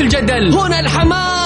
الجدل. هنا الحماس.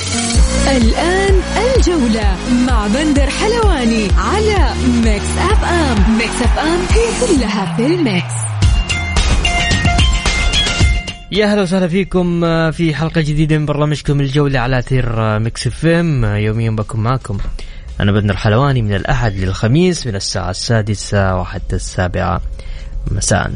الآن الجولة مع بندر حلواني على Mix FM Mix FM هي كلها في ال mix. يا هلا وسهلا فيكم آه، في حلقة جديدة من برنامجكم الجولة على أثير آه، Mix FM يوميا بكون معكم أنا بندر الحلواني من الأحد للخميس من الساعة السادسة وحتى السابعة. مساء.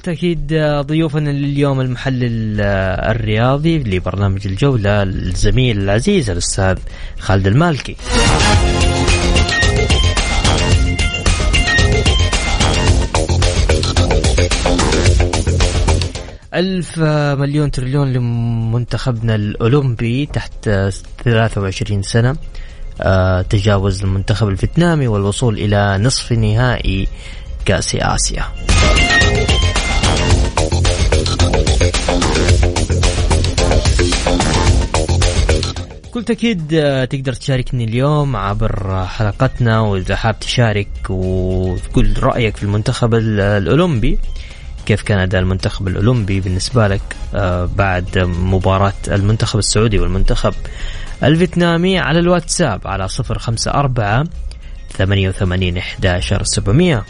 بالتأكيد ضيوفنا لليوم المحلل آه، الرياضي لبرنامج الجولة الزميل العزيز الأستاذ خالد المالكي. ألف مليون تريليون لمنتخبنا الأولمبي تحت 23 سنة. آه، تجاوز المنتخب الفيتنامي والوصول إلى نصف نهائي كأس آسيا. بكل تأكيد آه، تقدر تشاركني اليوم عبر حلقتنا وإذا حاب تشارك وتقول رأيك في المنتخب الأولمبي كيف كان أداء المنتخب الأولمبي بالنسبة لك آه، بعد مباراة المنتخب السعودي والمنتخب الفيتنامي على الواتساب على 054 88 11 700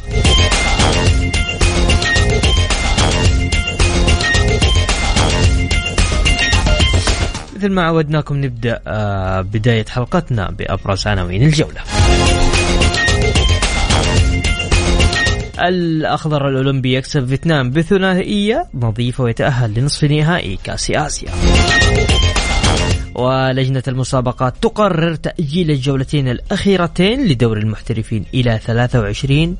مثل ما عودناكم نبدأ آه، بداية حلقتنا بأبرز عناوين الجولة. الأخضر الأولمبي يكسب فيتنام بثنائية نظيفة ويتأهل لنصف نهائي كأس آسيا. ولجنة المسابقات تقرر تأجيل الجولتين الأخيرتين لدور المحترفين إلى 23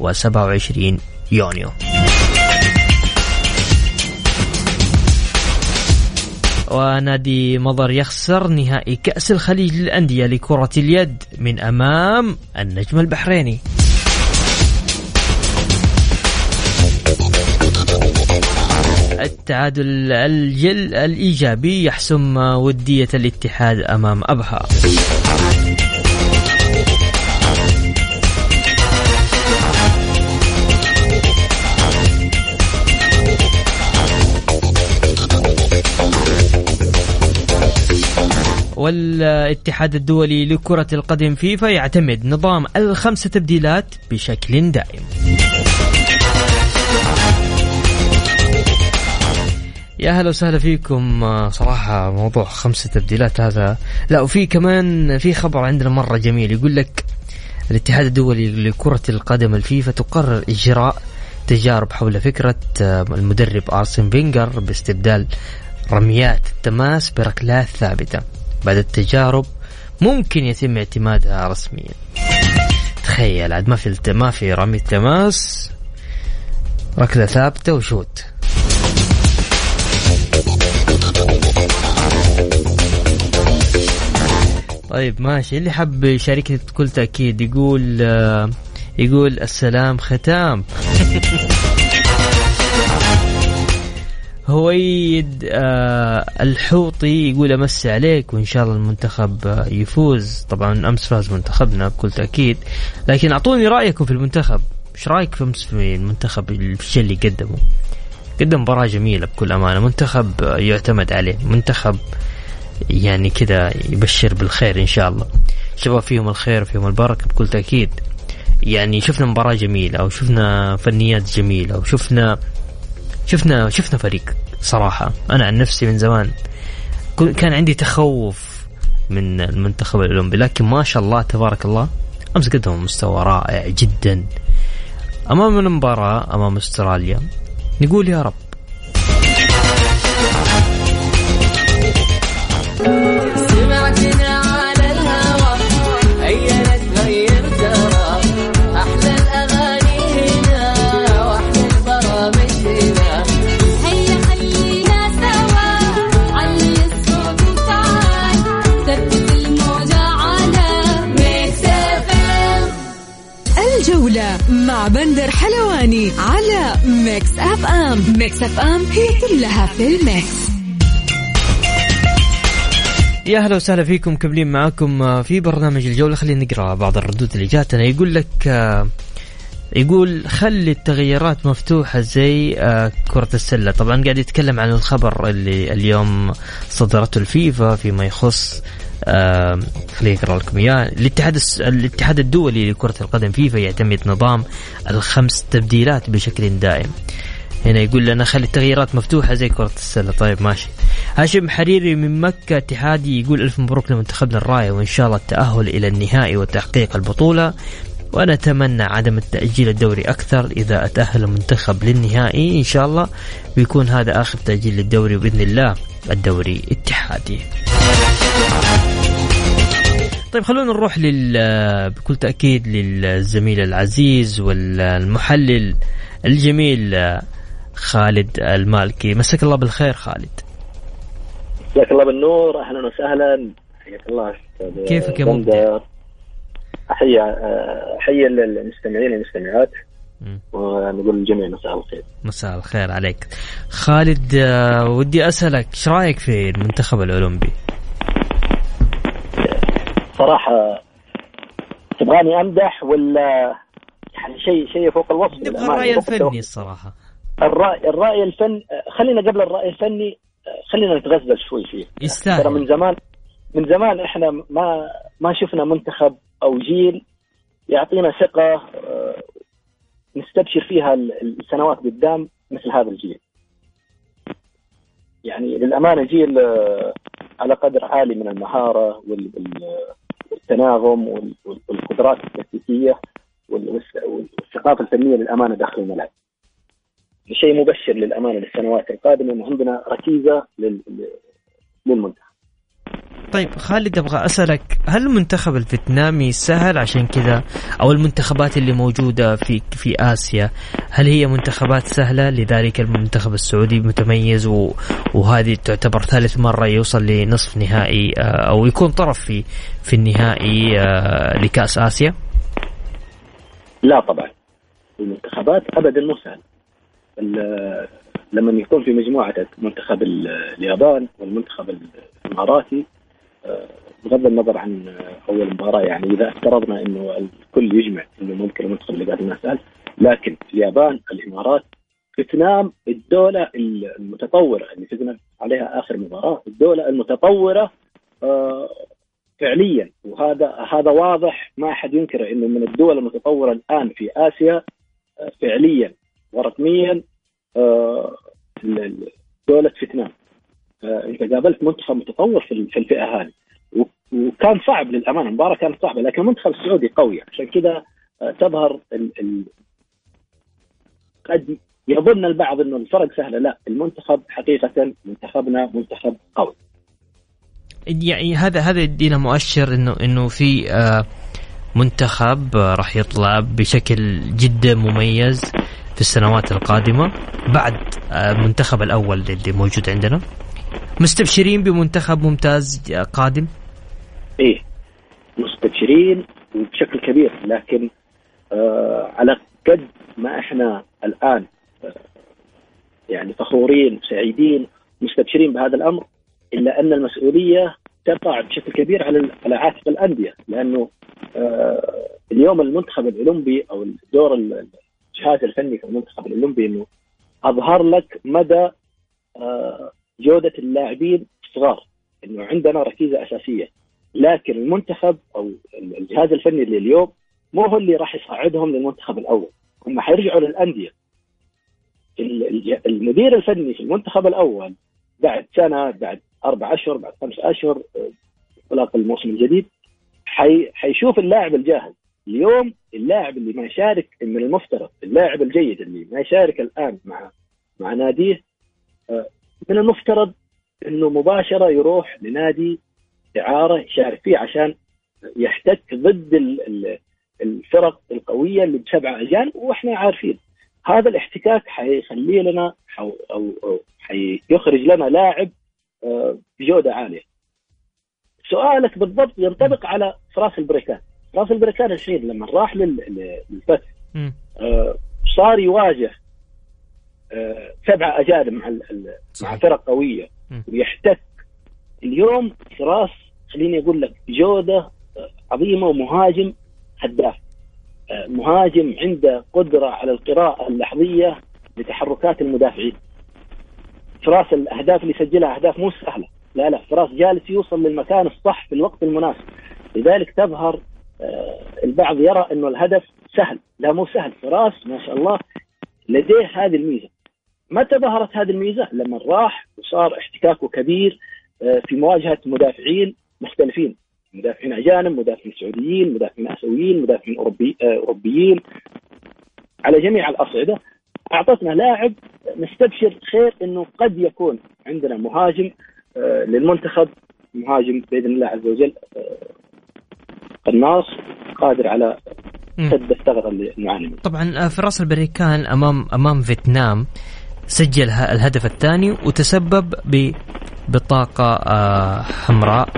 و 27 يونيو. ونادي مضر يخسر نهائي كأس الخليج للأندية لكرة اليد من أمام النجم البحريني. التعادل الجل الإيجابي يحسم ودية الاتحاد أمام أبها. والاتحاد الدولي لكرة القدم فيفا يعتمد نظام الخمسة تبديلات بشكل دائم. يا هلا وسهلا فيكم. صراحة موضوع خمسة تبديلات هذا. لا وفي كمان في خبر عندنا مرة جميل. يقول لك الاتحاد الدولي لكرة القدم الفيفا تقرر إجراء تجارب حول فكرة آه، المدرب أرسن فينجر باستبدال رميات التماس بركلات ثابتة. بعد التجارب ممكن يتم اعتمادها رسميا. تخيل عاد ما في ما في رمي تماس ركلة ثابتة وشوت. طيب ماشي. اللي حب يشاركني بكل تأكيد يقول آه، يقول السلام ختام. هويد آه الحوطي يقول أمسي عليك وإن شاء الله المنتخب آه، يفوز. طبعا أمس فاز منتخبنا بكل تأكيد. لكن أعطوني رأيكم في المنتخب. إيش رأيك في أمس في المنتخب الشيء اللي قدمه؟ قدم مباراة جميلة بكل أمانة. منتخب آه، يعتمد عليه. منتخب يعني كذا يبشر بالخير إن شاء الله. شباب فيهم الخير فيهم البركة بكل تأكيد. يعني شفنا مباراة جميلة أو شفنا فنيات جميلة أو شفنا شفنا فريق صراحة. أنا عن نفسي من زمان كان عندي تخوف من المنتخب الأولمبي لكن ما شاء الله تبارك الله أمس قدموا مستوى رائع جدا. أمام المباراة أمام أستراليا نقول يا رب Mix FM هي كلها في ال mix. يا أهلا وسهلا فيكم مكملين معاكم آه، في برنامج الجولة. خلينا نقرأ بعض الردود اللي جاتنا. يقول لك آه، يقول خلي التغيرات مفتوحة زي آه، كرة السلة. طبعا قاعد يتكلم عن الخبر اللي اليوم صدرته الفيفا فيما يخص خليني أقرأ لكم إياه. الاتحاد الاتحاد الدولي لكرة القدم فيفا يعتمد نظام الخمس تبديلات بشكل دائم. هنا يقول لنا خلي التغييرات مفتوحة زي كرة السلة. طيب ماشي. هاشم حريري من مكة اتحادي يقول ألف مبروك لمنتخبنا الراية وإن شاء الله التأهل إلى النهائي وتحقيق البطولة. ونتمنى عدم التأجيل الدوري أكثر إذا أتأهل المنتخب للنهائي. إن شاء الله بيكون هذا آخر تأجيل للدوري بإذن الله الدوري اتحادي طيب خلونا نروح لل بكل تأكيد للزميل العزيز والمحلل الجميل خالد المالكي. مساك الله بالخير خالد. مساك الله بالنور أهلا وسهلا. حياك الله كيفك يا مبدع؟ أحيي أحيي المستمعين والمستمعات. ونقول للجميع مساء الخير. مساء الخير عليك. خالد آه، ودي أسألك إيش رأيك في المنتخب الأولمبي؟ صراحة تبغاني أمدح ولا يعني شيء شيء فوق الوصف نبغى الرأي الفني الصراحة. الراي الرأي الفن خلينا قبل الرأي الفني خلينا نتغزل شوي فيه يستاهل ترى من زمان من زمان إحنا ما ما شفنا منتخب أو جيل يعطينا ثقة آه، نستبشر فيها السنوات قدام مثل هذا الجيل. يعني للأمانة جيل آه، على قدر عالي من المهارة والتناغم والقدرات التكتيكية والثقافة الفنية للأمانة داخل الملعب. شيء مبشر للأمانة للسنوات القادمة إنه عندنا ركيزة للمنتخب. طيب خالد أبغى أسألك هل المنتخب الفيتنامي سهل عشان كذا أو المنتخبات اللي موجودة في في آسيا هل هي منتخبات سهلة لذلك المنتخب السعودي متميز وهذه تعتبر ثالث مرة يوصل لنصف نهائي آه، أو يكون طرف في في النهائي آه، لكأس آسيا؟ لا طبعا المنتخبات ابدا مو سهل لما يكون في مجموعة منتخب اليابان والمنتخب الإماراتي آه، بغض النظر عن أول مباراة يعني إذا افترضنا إنه الكل يجمع إنه ممكن المنتخب اللي قادم سهل لكن اليابان الإمارات فيتنام الدولة المتطورة اللي فزنا عليها آخر مباراة الدولة المتطورة آه، فعليا. وهذا هذا واضح ما أحد ينكر إنه من الدول المتطورة الآن في آسيا آه، فعليا ورقميا دولة فيتنام. انت قابلت منتخب متطور في الفئة هذه. وكان صعب للأمانة المباراه كانت صعبة لكن المنتخب السعودي قوي. عشان كذا آه، تظهر ال ال قد يظن البعض إنه الفرق سهلة. لا المنتخب حقيقة منتخبنا منتخب قوي. يعني هذا هذا يدينا مؤشر انه إنه في آه، منتخب راح يطلع بشكل جدا مميز في السنوات القادمة بعد آه، المنتخب الأول اللي موجود عندنا مستبشرين بمنتخب ممتاز قادم؟ إيه مستبشرين وبشكل كبير لكن آه على قد ما إحنا الآن آه يعني فخورين سعيدين مستبشرين بهذا الأمر إلا أن المسؤولية تقع بشكل كبير على على عاتق الأندية لأنه آه اليوم المنتخب الأولمبي أو الدور الجهاز الفني في المنتخب الأولمبي إنه أظهر لك مدى آه جودة اللاعبين صغار إنه عندنا ركيزة أساسية. لكن المنتخب أو الجهاز الفني اللي اليوم مو هو اللي راح يصعدهم للمنتخب الأول. هم حيرجعوا للأندية. المدير الفني في المنتخب الأول بعد سنة بعد أربع أشهر بعد خمس أشهر انطلاق الموسم الجديد حي حيشوف اللاعب الجاهز اليوم اللاعب اللي ما يشارك من المفترض اللاعب الجيد اللي ما يشارك الآن مع مع ناديه آه، من المفترض إنه مباشرة يروح لنادي إعارة يشارك فيه عشان يحتك ضد الفرق القوية اللي بسبعه اجانب وإحنا عارفين هذا الاحتكاك حيخلي لنا أو أو حيخرج لنا لاعب آه، بجودة عالية. سؤالك بالضبط ينطبق على فراس البريكان، فراس البريكان الحين لما راح للفتح آه، صار يواجه آه، سبعه أجانب مع مع فرق قوية. ويحتك اليوم فراس خليني أقول لك جودة عظيمة ومهاجم هداف. مهاجم عنده قدرة على القراءة اللحظية لتحركات المدافعين. فراس الأهداف اللي سجلها أهداف مو سهلة. لا لا فراس جالس يوصل للمكان الصح في الوقت المناسب. لذلك تظهر آه، البعض يرى إنه الهدف سهل. لا مو سهل. فراس ما شاء الله لديه هذه الميزة. متى ظهرت هذه الميزة؟ لما راح وصار احتكاكه كبير آه، في مواجهة مدافعين مختلفين. مدافعين أجانب، مدافعين سعوديين، مدافعين اسيويين، مدافعين أوروبي آه، أوروبيين. على جميع الأصعدة أعطتنا لاعب نستبشر خير إنه قد يكون عندنا مهاجم للمنتخب مهاجم بإذن الله عز وجل آه، قناص قادر على سد الثغرة اللي نعاني منه. طبعا آه، فراس البريكان أمام أمام فيتنام سجل الهدف الثاني وتسبب ببطاقه حمراء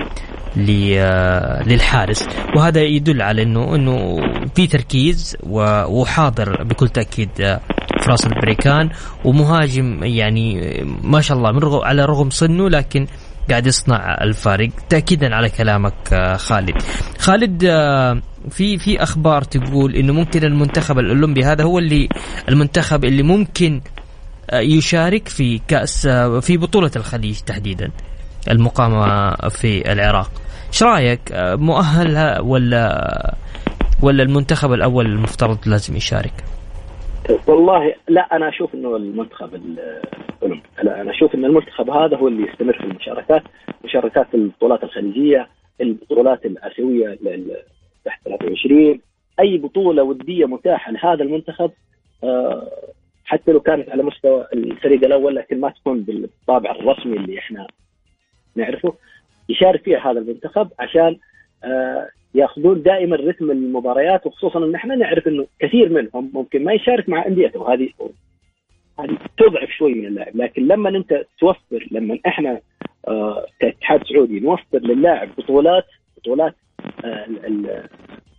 للحارس وهذا يدل على إنه إنه في تركيز وحاضر بكل تأكيد فراس البريكان ومهاجم يعني ما شاء الله من رغم على رغم سنه لكن قاعد يصنع الفارق تاكيدا على كلامك آه، خالد. خالد آه، في في أخبار تقول إنه ممكن المنتخب الأولمبي هذا هو اللي المنتخب اللي ممكن آه، يشارك في كأس في بطولة الخليج تحديدا المقامة في العراق. إيش رأيك؟ مؤهل ولا ولا المنتخب الأول المفترض لازم يشارك؟ والله لا أنا أشوف إنه المنتخب لا أنا أشوف إن المنتخب هذا هو اللي يستمر في المشاركات مشاركات البطولات الخليجية البطولات الآسيوية تحت 23 أي بطولة ودية متاحة لهذا المنتخب آه، حتى لو كانت على مستوى الفريق الأول لكن ما تكون بالطابع الرسمي اللي إحنا نعرفه يشارك فيها هذا المنتخب عشان آه، ياخذون دائما رتم المباريات وخصوصا إن إحنا نعرف إنه كثير منهم ممكن ما يشارك مع أنديته. وهذه هذه تضعف شوي من اللاعب. لكن لما أنت توفر لما إحنا آه كاتحاد سعودي نوفر للاعب بطولات بطولات آه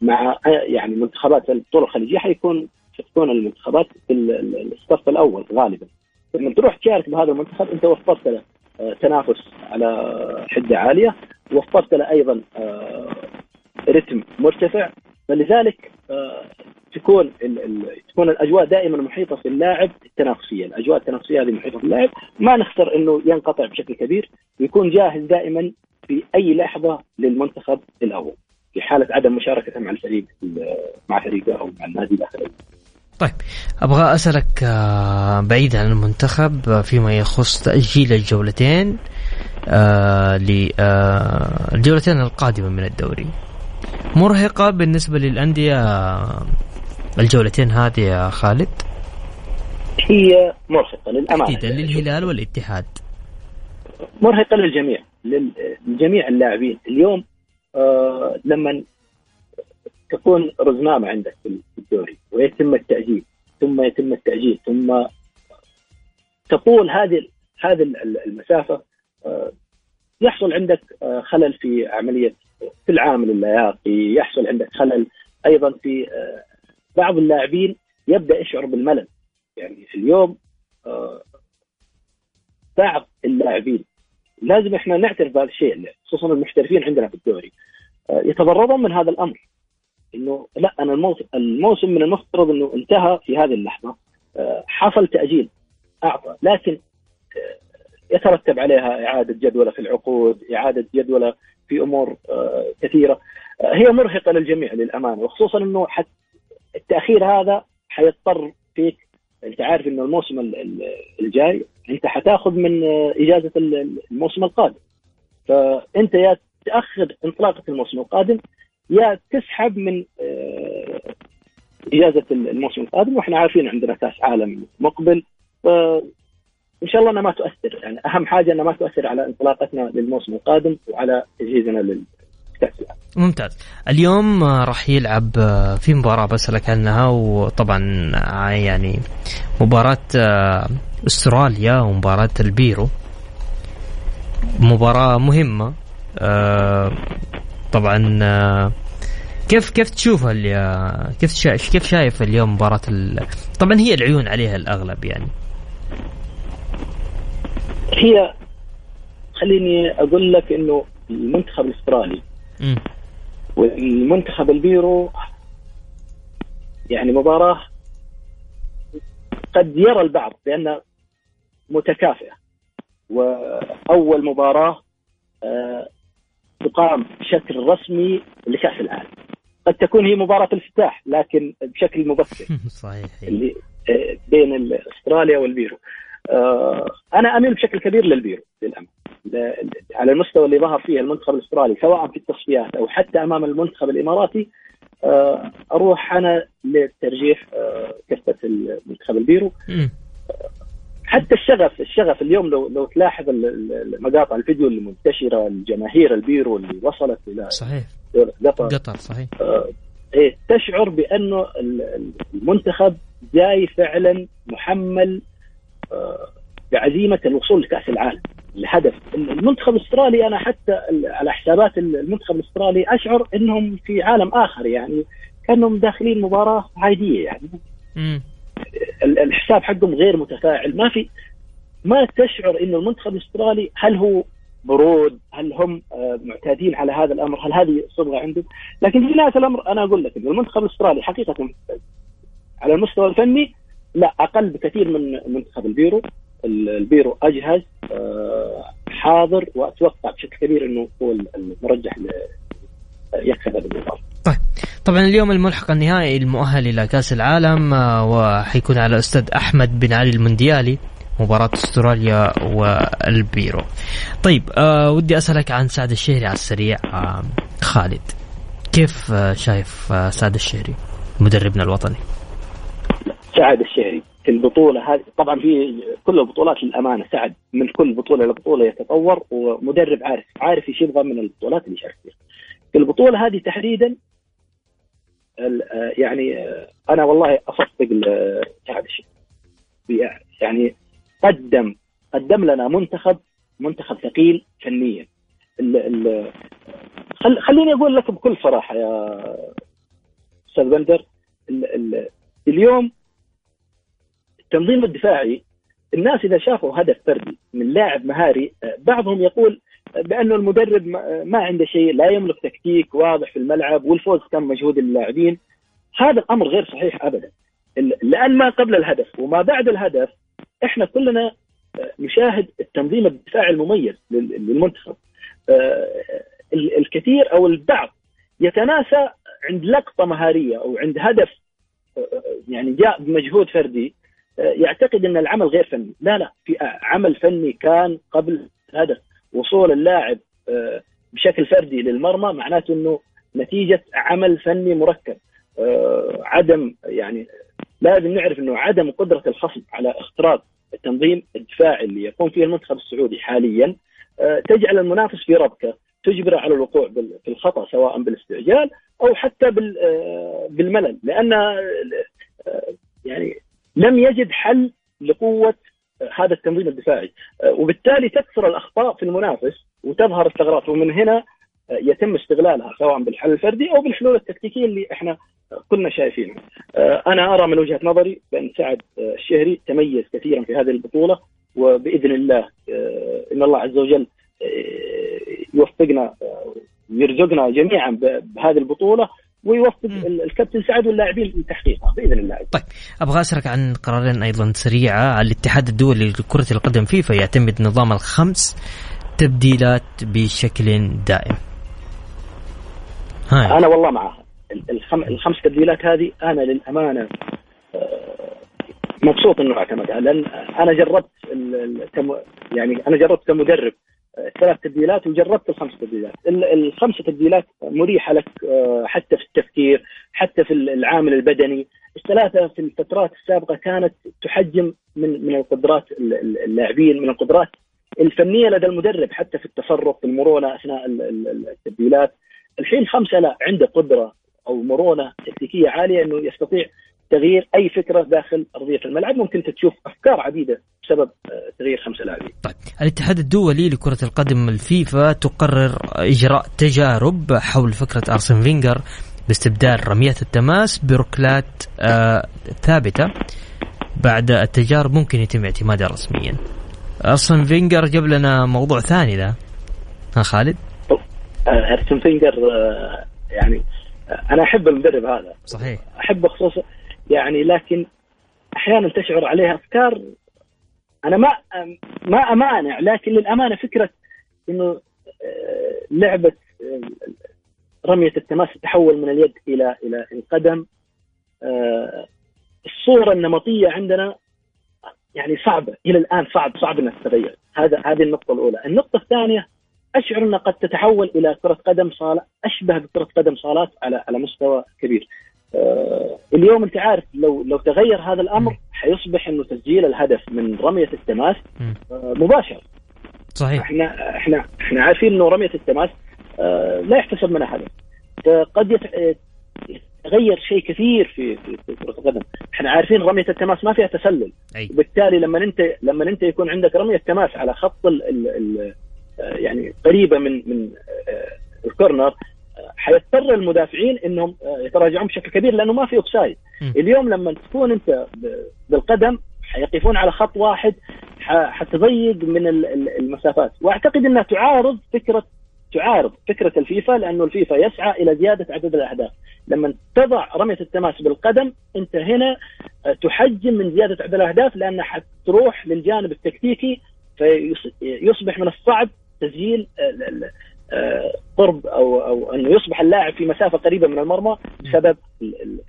مع يعني منتخبات البطولة الخليجية حيكون تكون المنتخبات في الصف الأول غالبا. لما تروح تشارك بهذا المنتخب أنت وفرت له آه تنافس على حدة عالية وفرت له أيضا آه رتم مرتفع فلذلك آه، تكون تكون الأجواء دائما محيطة في اللاعب التنافسية، الأجواء التنافسية هذه محيطة في اللاعب، ما نخسر إنه ينقطع بشكل كبير ويكون جاهز دائما في أي لحظة للمنتخب الأول في حالة عدم مشاركته مع الفريق مع فريقه أو مع النادي الآخر. طيب أبغى أسألك آه، بعيد عن المنتخب آه، فيما يخص تأجيل الجولتين للجولتين القادمة من الدوري. مرهقة بالنسبة للأندية الجولتين هذه يا خالد؟ هي مرهقة للأمانة. أكيد للهلال والاتحاد. مرهقة للجميع لجميع اللاعبين. اليوم آه لما تكون رزنامة عندك في الدوري ويتم التأجيل ثم يتم التأجيل ثم تطول هذه هذه المسافة آه يحصل عندك آه خلل في عملية في العامل اللياقي يحصل عندك خلل. أيضا في آه، بعض اللاعبين يبدأ يشعر بالملل. يعني اليوم آه، بعض اللاعبين لازم إحنا نعترف بهذا الشيء خصوصا المحترفين عندنا في الدوري آه، يتضررون من هذا الأمر. إنه لا أنا الموسم الموسم من المفترض إنه انتهى في هذه اللحظة. حصل تأجيل أعطى. لكن يترتب عليها إعادة جدولة في العقود، إعادة جدولة في أمور آه، كثيرة. آه، هي مرهقة للجميع للأمانة وخصوصا إنه حتى التأخير هذا حيضطر فيك أنت عارف إنه الموسم الجاي أنت حتاخذ من آه، إجازة الموسم القادم. فأنت يا تاخر انطلاقة الموسم القادم يا تسحب من إجازة الموسم القادم. وإحنا عارفين عندنا كأس عالم مقبل إن شاء الله إنها ما تؤثر. يعني أهم حاجة إنها ما تؤثر على انطلاقتنا للموسم القادم وعلى تجهيزنا للكاس ممتاز. اليوم راح يلعب في مباراة بسألك عنها وطبعا يعني مباراة أستراليا ومباراة البيرو. مباراة مهمة. طبعا كيف كيف تشوفها كيف. كيف شايف اليوم مباراة. طبعا هي العيون عليها الأغلب يعني. هي خليني أقول لك إنه المنتخب الأسترالي. والمنتخب البيرو يعني مباراة قد يرى البعض بأنها متكافئة. وأول مباراة آه، تقام بشكل رسمي لكأس العالم. قد تكون هي مباراة الافتتاح لكن بشكل مبكر. صحيح. اللي آه، بين استراليا والبيرو. أنا أميل بشكل كبير للبيرو للأمانة. على المستوى اللي ظهر فيه المنتخب الأسترالي سواء في التصفيات أو حتى أمام المنتخب الإماراتي آه، أروح أنا لترجيح آه، كفة المنتخب البيرو. حتى الشغف الشغف اليوم لو لو تلاحظ مقاطع الفيديو اللي منتشره الجماهير البيرو اللي وصلت إلى صحيح. قطر قطر صحيح. آه، إيه تشعر بأنه ال- المنتخب جاي فعلا محمل آه، بعزيمة الوصول لكأس العالم. الهدف المنتخب الأسترالي أنا حتى على حسابات المنتخب الأسترالي أشعر إنهم في عالم آخر يعني كأنهم داخلين مباراة عادية يعني. مم. ال- الحساب حقهم غير متفاعل. ما في ما تشعر انه المنتخب الأسترالي هل هو برود هل هم آه، معتادين على هذا الأمر هل هذه صبغة عندهم؟ لكن في نهاية الأمر أنا أقول لك انه المنتخب الأسترالي حقيقة على المستوى الفني لا أقل بكثير من منتخب البيرو ال- البيرو أجهز آه، حاضر وأتوقع بشكل كبير إنه هو المرجح يكسب هذه المباراه طيب طبعا اليوم الملحق النهائي المؤهل إلى كأس العالم آه، وحيكون على أستاذ أحمد بن علي المونديالي مباراة أستراليا والبيرو. طيب آه ودي أسألك عن سعد الشهري على السريع آه خالد كيف آه شايف آه سعد الشهري مدربنا الوطني؟ سعد الشهري. في البطولة هذه طبعا في كل البطولات للأمانة سعد. من كل بطولة لبطولة يتطور ومدرب عارف. عارف إيش يبغى من البطولات اللي يشارك فيها. في البطولة هذه تحديدا يعني أنا والله أصفق لسعد الشهري. يعني قدم قدم لنا منتخب منتخب ثقيل فنيا. خل خليني أقول لك بكل صراحة يا أستاذ بندر ال ال اليوم التنظيم الدفاعي الناس إذا شافوا هدف فردي من لاعب مهاري آه، بعضهم يقول بأنه المدرب ما عنده شيء لا يملك تكتيك واضح في الملعب والفوز كان مجهود اللاعبين. هذا الأمر غير صحيح ابدا. لأن ما قبل الهدف وما بعد الهدف إحنا كلنا آه، نشاهد التنظيم الدفاعي المميز لل- للمنتخب. آه، ال- الكثير أو البعض يتناسى عند لقطة مهارية أو عند هدف يعني جاء بمجهود فردي يعتقد إن العمل غير فني. لا لا في عمل فني كان قبل الهدف وصول اللاعب آه، بشكل فردي للمرمى معناته إنه نتيجة عمل فني مركب. آه، عدم يعني لازم نعرف إنه عدم قدرة الخصم على اختراق التنظيم الدفاعي اللي يقوم فيه المنتخب السعودي حاليا آه، تجعل المنافس في ربكة تجبره على الوقوع في الخطأ سواء بالاستعجال أو حتى بال- آه، بالملل. لأن آه، يعني لم يجد حل لقوة هذا التنظيم الدفاعي آه، وبالتالي تكثر الأخطاء في المنافس وتظهر الثغرات ومن هنا آه، يتم استغلالها سواء بالحل الفردي أو بالحلول التكتيكية اللي إحنا كلنا شايفينها. آه، أنا أرى من وجهة نظري بأن سعد الشهري تميز كثيرا في هذه البطولة وبإذن الله إن الله عز وجل يوفقنا آه، يرزقنا جميعا بهذه البطولة ويوفق الكابتن سعد واللاعبين لتحقيقها بإذن الله. طيب أبغى أسألك عن قرارين أيضا سريعة. على الاتحاد الدولي لكرة القدم فيفا يعتمد نظام الخمس تبديلات بشكل دائم. هاي. أنا والله معها ال- الخم... الخمس تبديلات هذه أنا للأمانة آه، مبسوط إنه اعتمدها لأن أنا جربت ال... ال- كم... يعني أنا جربت كمدرب ثلاث تبديلات وجربت الخمس تبديلات. ال- الخمس تبديلات مريحة لك آه، حتى في التفكير حتى في العامل البدني. الثلاثة في الفترات السابقة كانت تحجم من من القدرات ال- ال- اللاعبين من القدرات الفنية لدى المدرب حتى في التصرف في المرونة أثناء ال- ال- التبديلات. الحين خمسة لا عنده قدرة أو مرونة تكتيكية عالية إنه يستطيع تغيير أي فكرة داخل أرضية الملعب. ممكن تشوف أفكار عديدة بسبب آه، تغيير خمسه لاعبين. طيب الاتحاد الدولي لكرة القدم الفيفا تقرر إجراء تجارب حول فكرة أرسن فينجر باستبدال رميات التماس بركلات آه ثابتة بعد التجارب ممكن يتم اعتمادها رسميا. أرسن فينجر جاب لنا موضوع ثاني ذا. ها خالد؟ أرسن فينجر آه، يعني آه، أنا أحب المدرب هذا. صحيح. أحبه خصوصا يعني لكن أحيانا تشعر عليه أفكار أنا ما ما أمانع لكن للأمانة فكرة إنه آه، لعبة رمية التماس تتحول من اليد إلى إلى القدم الصورة النمطية عندنا يعني صعبة إلى الآن صعب صعب إنها تتغير. هذا هذه النقطة الأولى. النقطة الثانية أشعر انها قد تتحول إلى كرة قدم صالة أشبه بكرة قدم صالات على على مستوى كبير. آه اليوم انت عارف لو لو تغير هذا الأمر حيصبح إنه تسجيل الهدف من رمية التماس آه مباشر. صحيح إحنا إحنا إحنا عارفين إنه رمية التماس آه لا يحتسب منها هدف. قد يتغير شيء كثير في في كرة القدم، إحنا عارفين رمية التماس ما فيها تسلل. أي. وبالتالي لما انت لما أنت يكون عندك رمية تماس على خط ال ال ال يعني قريبة من من الكورنر حيضطر المدافعين إنهم آه، يتراجعون بشكل كبير لأنه ما في أوفسايد. اليوم لما تكون أنت بالقدم حيقفون على خط واحد حتضيق من المسافات. وأعتقد إنها تعارض فكرة تعارض فكرة الفيفا لأنه الفيفا يسعى إلى زيادة عدد الأهداف. لما تضع رمية التماس بالقدم أنت هنا تحجم من زيادة عدد الأهداف لأنها حتروح للجانب التكتيكي فيصبح من الصعب تسجيل آه، آه، قرب أو أو انه يصبح اللاعب في مسافة قريبة من المرمى بسبب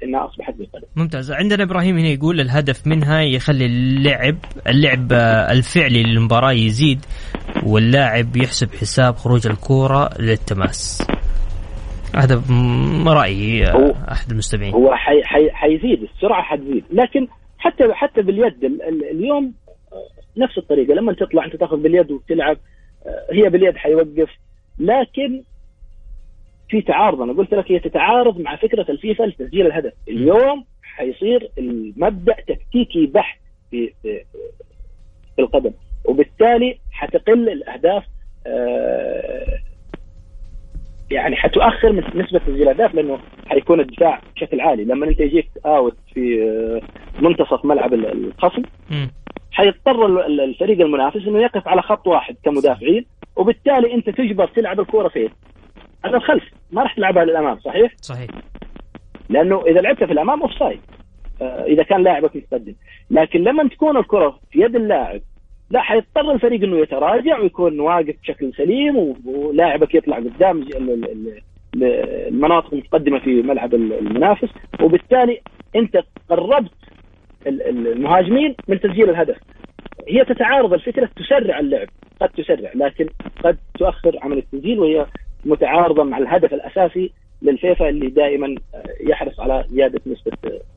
انها اصبحت بالقدم. ممتاز، عندنا إبراهيم هنا يقول الهدف منها يخلي اللعب اللعب الفعلي للمباراة يزيد واللاعب يحسب حساب خروج الكورة للتماس. هذا رأيي آه، أحد المستمعين. هو حي حي حيزيد السرعة حتزيد، لكن حتى حتى باليد اليوم نفس الطريقة لما تطلع أنت تاخذ باليد وتلعب هي باليد حيوقف لكن في تعارض أنا قلت لك هي تتعارض مع فكرة الفيفا لتسجيل الهدف. اليوم حيصير المبدأ تكتيكي بحت في في, في القدم وبالتالي حتقل الأهداف آه، يعني حتؤخر من نسبة تسجيل الأهداف لأنه حيكون الدفاع بشكل عالي. لما أنت يجيك اوت في آه، منتصف ملعب الخصم حيضطر الفريق المنافس إنه يقف على خط واحد كمدافعين وبالتالي أنت تجبر تلعب الكورة فين؟ على الخلف. ما راح تلعبها للأمام صحيح؟ صحيح. لأنه إذا لعبت في الأمام offside آه، إذا كان لاعبك متقدم لكن لما تكون الكرة في يد اللاعب لا حيضطر الفريق إنه يتراجع ويكون واقف بشكل سليم ولاعبك يطلع قدام المناطق المتقدمة في ملعب المنافس. وبالتالي أنت قربت المهاجمين من تسجيل الهدف. هي تتعارض الفكرة تسرع اللعب قد تسرع لكن قد تؤخر عمل التسجيل وهي متعارضة مع الهدف الأساسي للفيفا اللي دائما يحرص على زيادة نسبة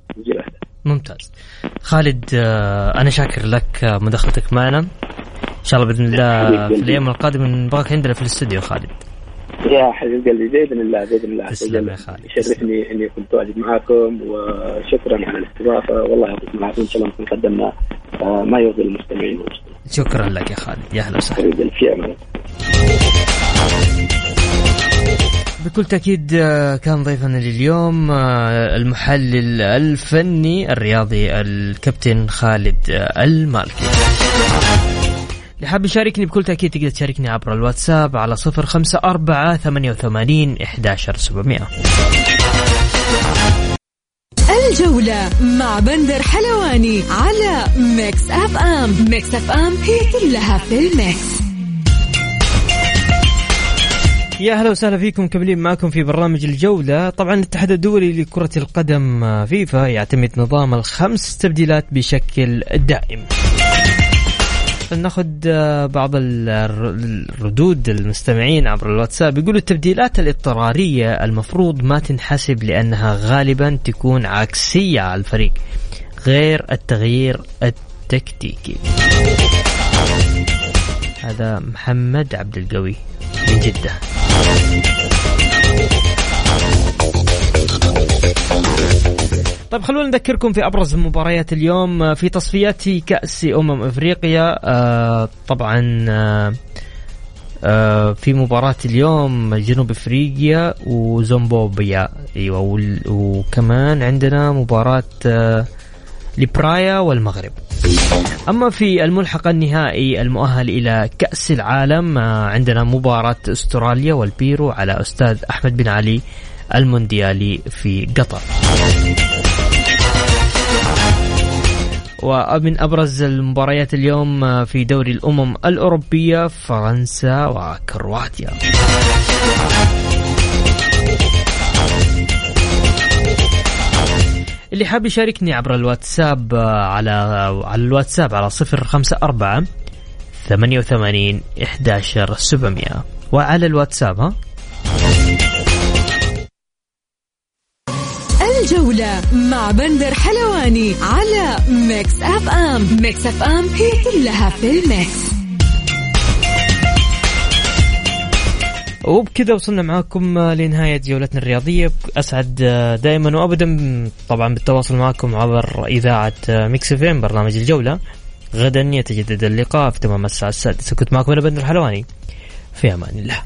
تسجيل الاهداف. ممتاز. خالد آه، أنا شاكر لك مداخلتك معنا. إن شاء الله بإذن الله في الأيام القادمة نبغاك عندنا في الاستوديو خالد. يا حبيب قلبي بإذن الله بإذن الله. تسلم يا خالد يشرفني إني كنت واجد معاكم وشكرا على الاستضافة. والله يعطيكم العافية إن شاء الله نكون قدمنا آه، ما يرضي المستمعين. شكرا لك يا خالد. يا أهلا وسهلا. في أمان بكل تأكيد آه، كان ضيفنا لليوم آه، المحلل الفني الرياضي الكابتن خالد المالكي. اللي حاب يشاركني بكل تأكيد تقدر تشاركني عبر الواتساب على صفر خمسة أربعة ثمانية وثمانين إحداشر سبعمائة. الجولة مع بندر حلواني على Mix FM Mix FM هي كلها في ال mix. يا أهلا وسهلا فيكم مكملين معكم في برنامج الجولة. طبعا الاتحاد الدولي لكرة القدم فيفا يعتمد نظام الخمس تبديلات بشكل دائم. ناخذ آه، بعض الردود المستمعين عبر الواتساب. يقولوا التبديلات الاضطرارية المفروض ما تنحسب لأنها غالبا تكون عكسية على الفريق غير التغيير التكتيكي. هذا محمد عبد القوي من جدة. طيب خلونا نذكركم في أبرز مباريات اليوم. في تصفيات كأس أمم إفريقيا آه طبعا آه آه في مباراة اليوم جنوب إفريقيا وزومبوبيا أيوه وكمان عندنا مباراة آه لبرايا والمغرب. أما في الملحق النهائي المؤهل إلى كأس العالم آه عندنا مباراة أستراليا والبيرو على أستاذ أحمد بن علي المونديالي في قطر. ومن أبرز المباريات اليوم آه، في دوري الأمم الأوروبية فرنسا وكرواتيا. اللي حاب يشاركني عبر الواتساب آه، على على الواتساب على صفر خمسة أربعة ثمانية وثمانين إحداشر سبعمية. وعلى الواتساب ها؟ الجولة مع بندر حلواني على Mix FM. Mix FM هي كلها في ال mix. وبكذا وصلنا معاكم لنهاية جولتنا الرياضية. أسعد دائما وأبدا طبعا بالتواصل معكم عبر إذاعة ميكس فين برنامج الجولة. غدا يتجدد اللقاء في تمام الساعة السادسة. كنت معكم أنا بندر الحلواني في أمان الله.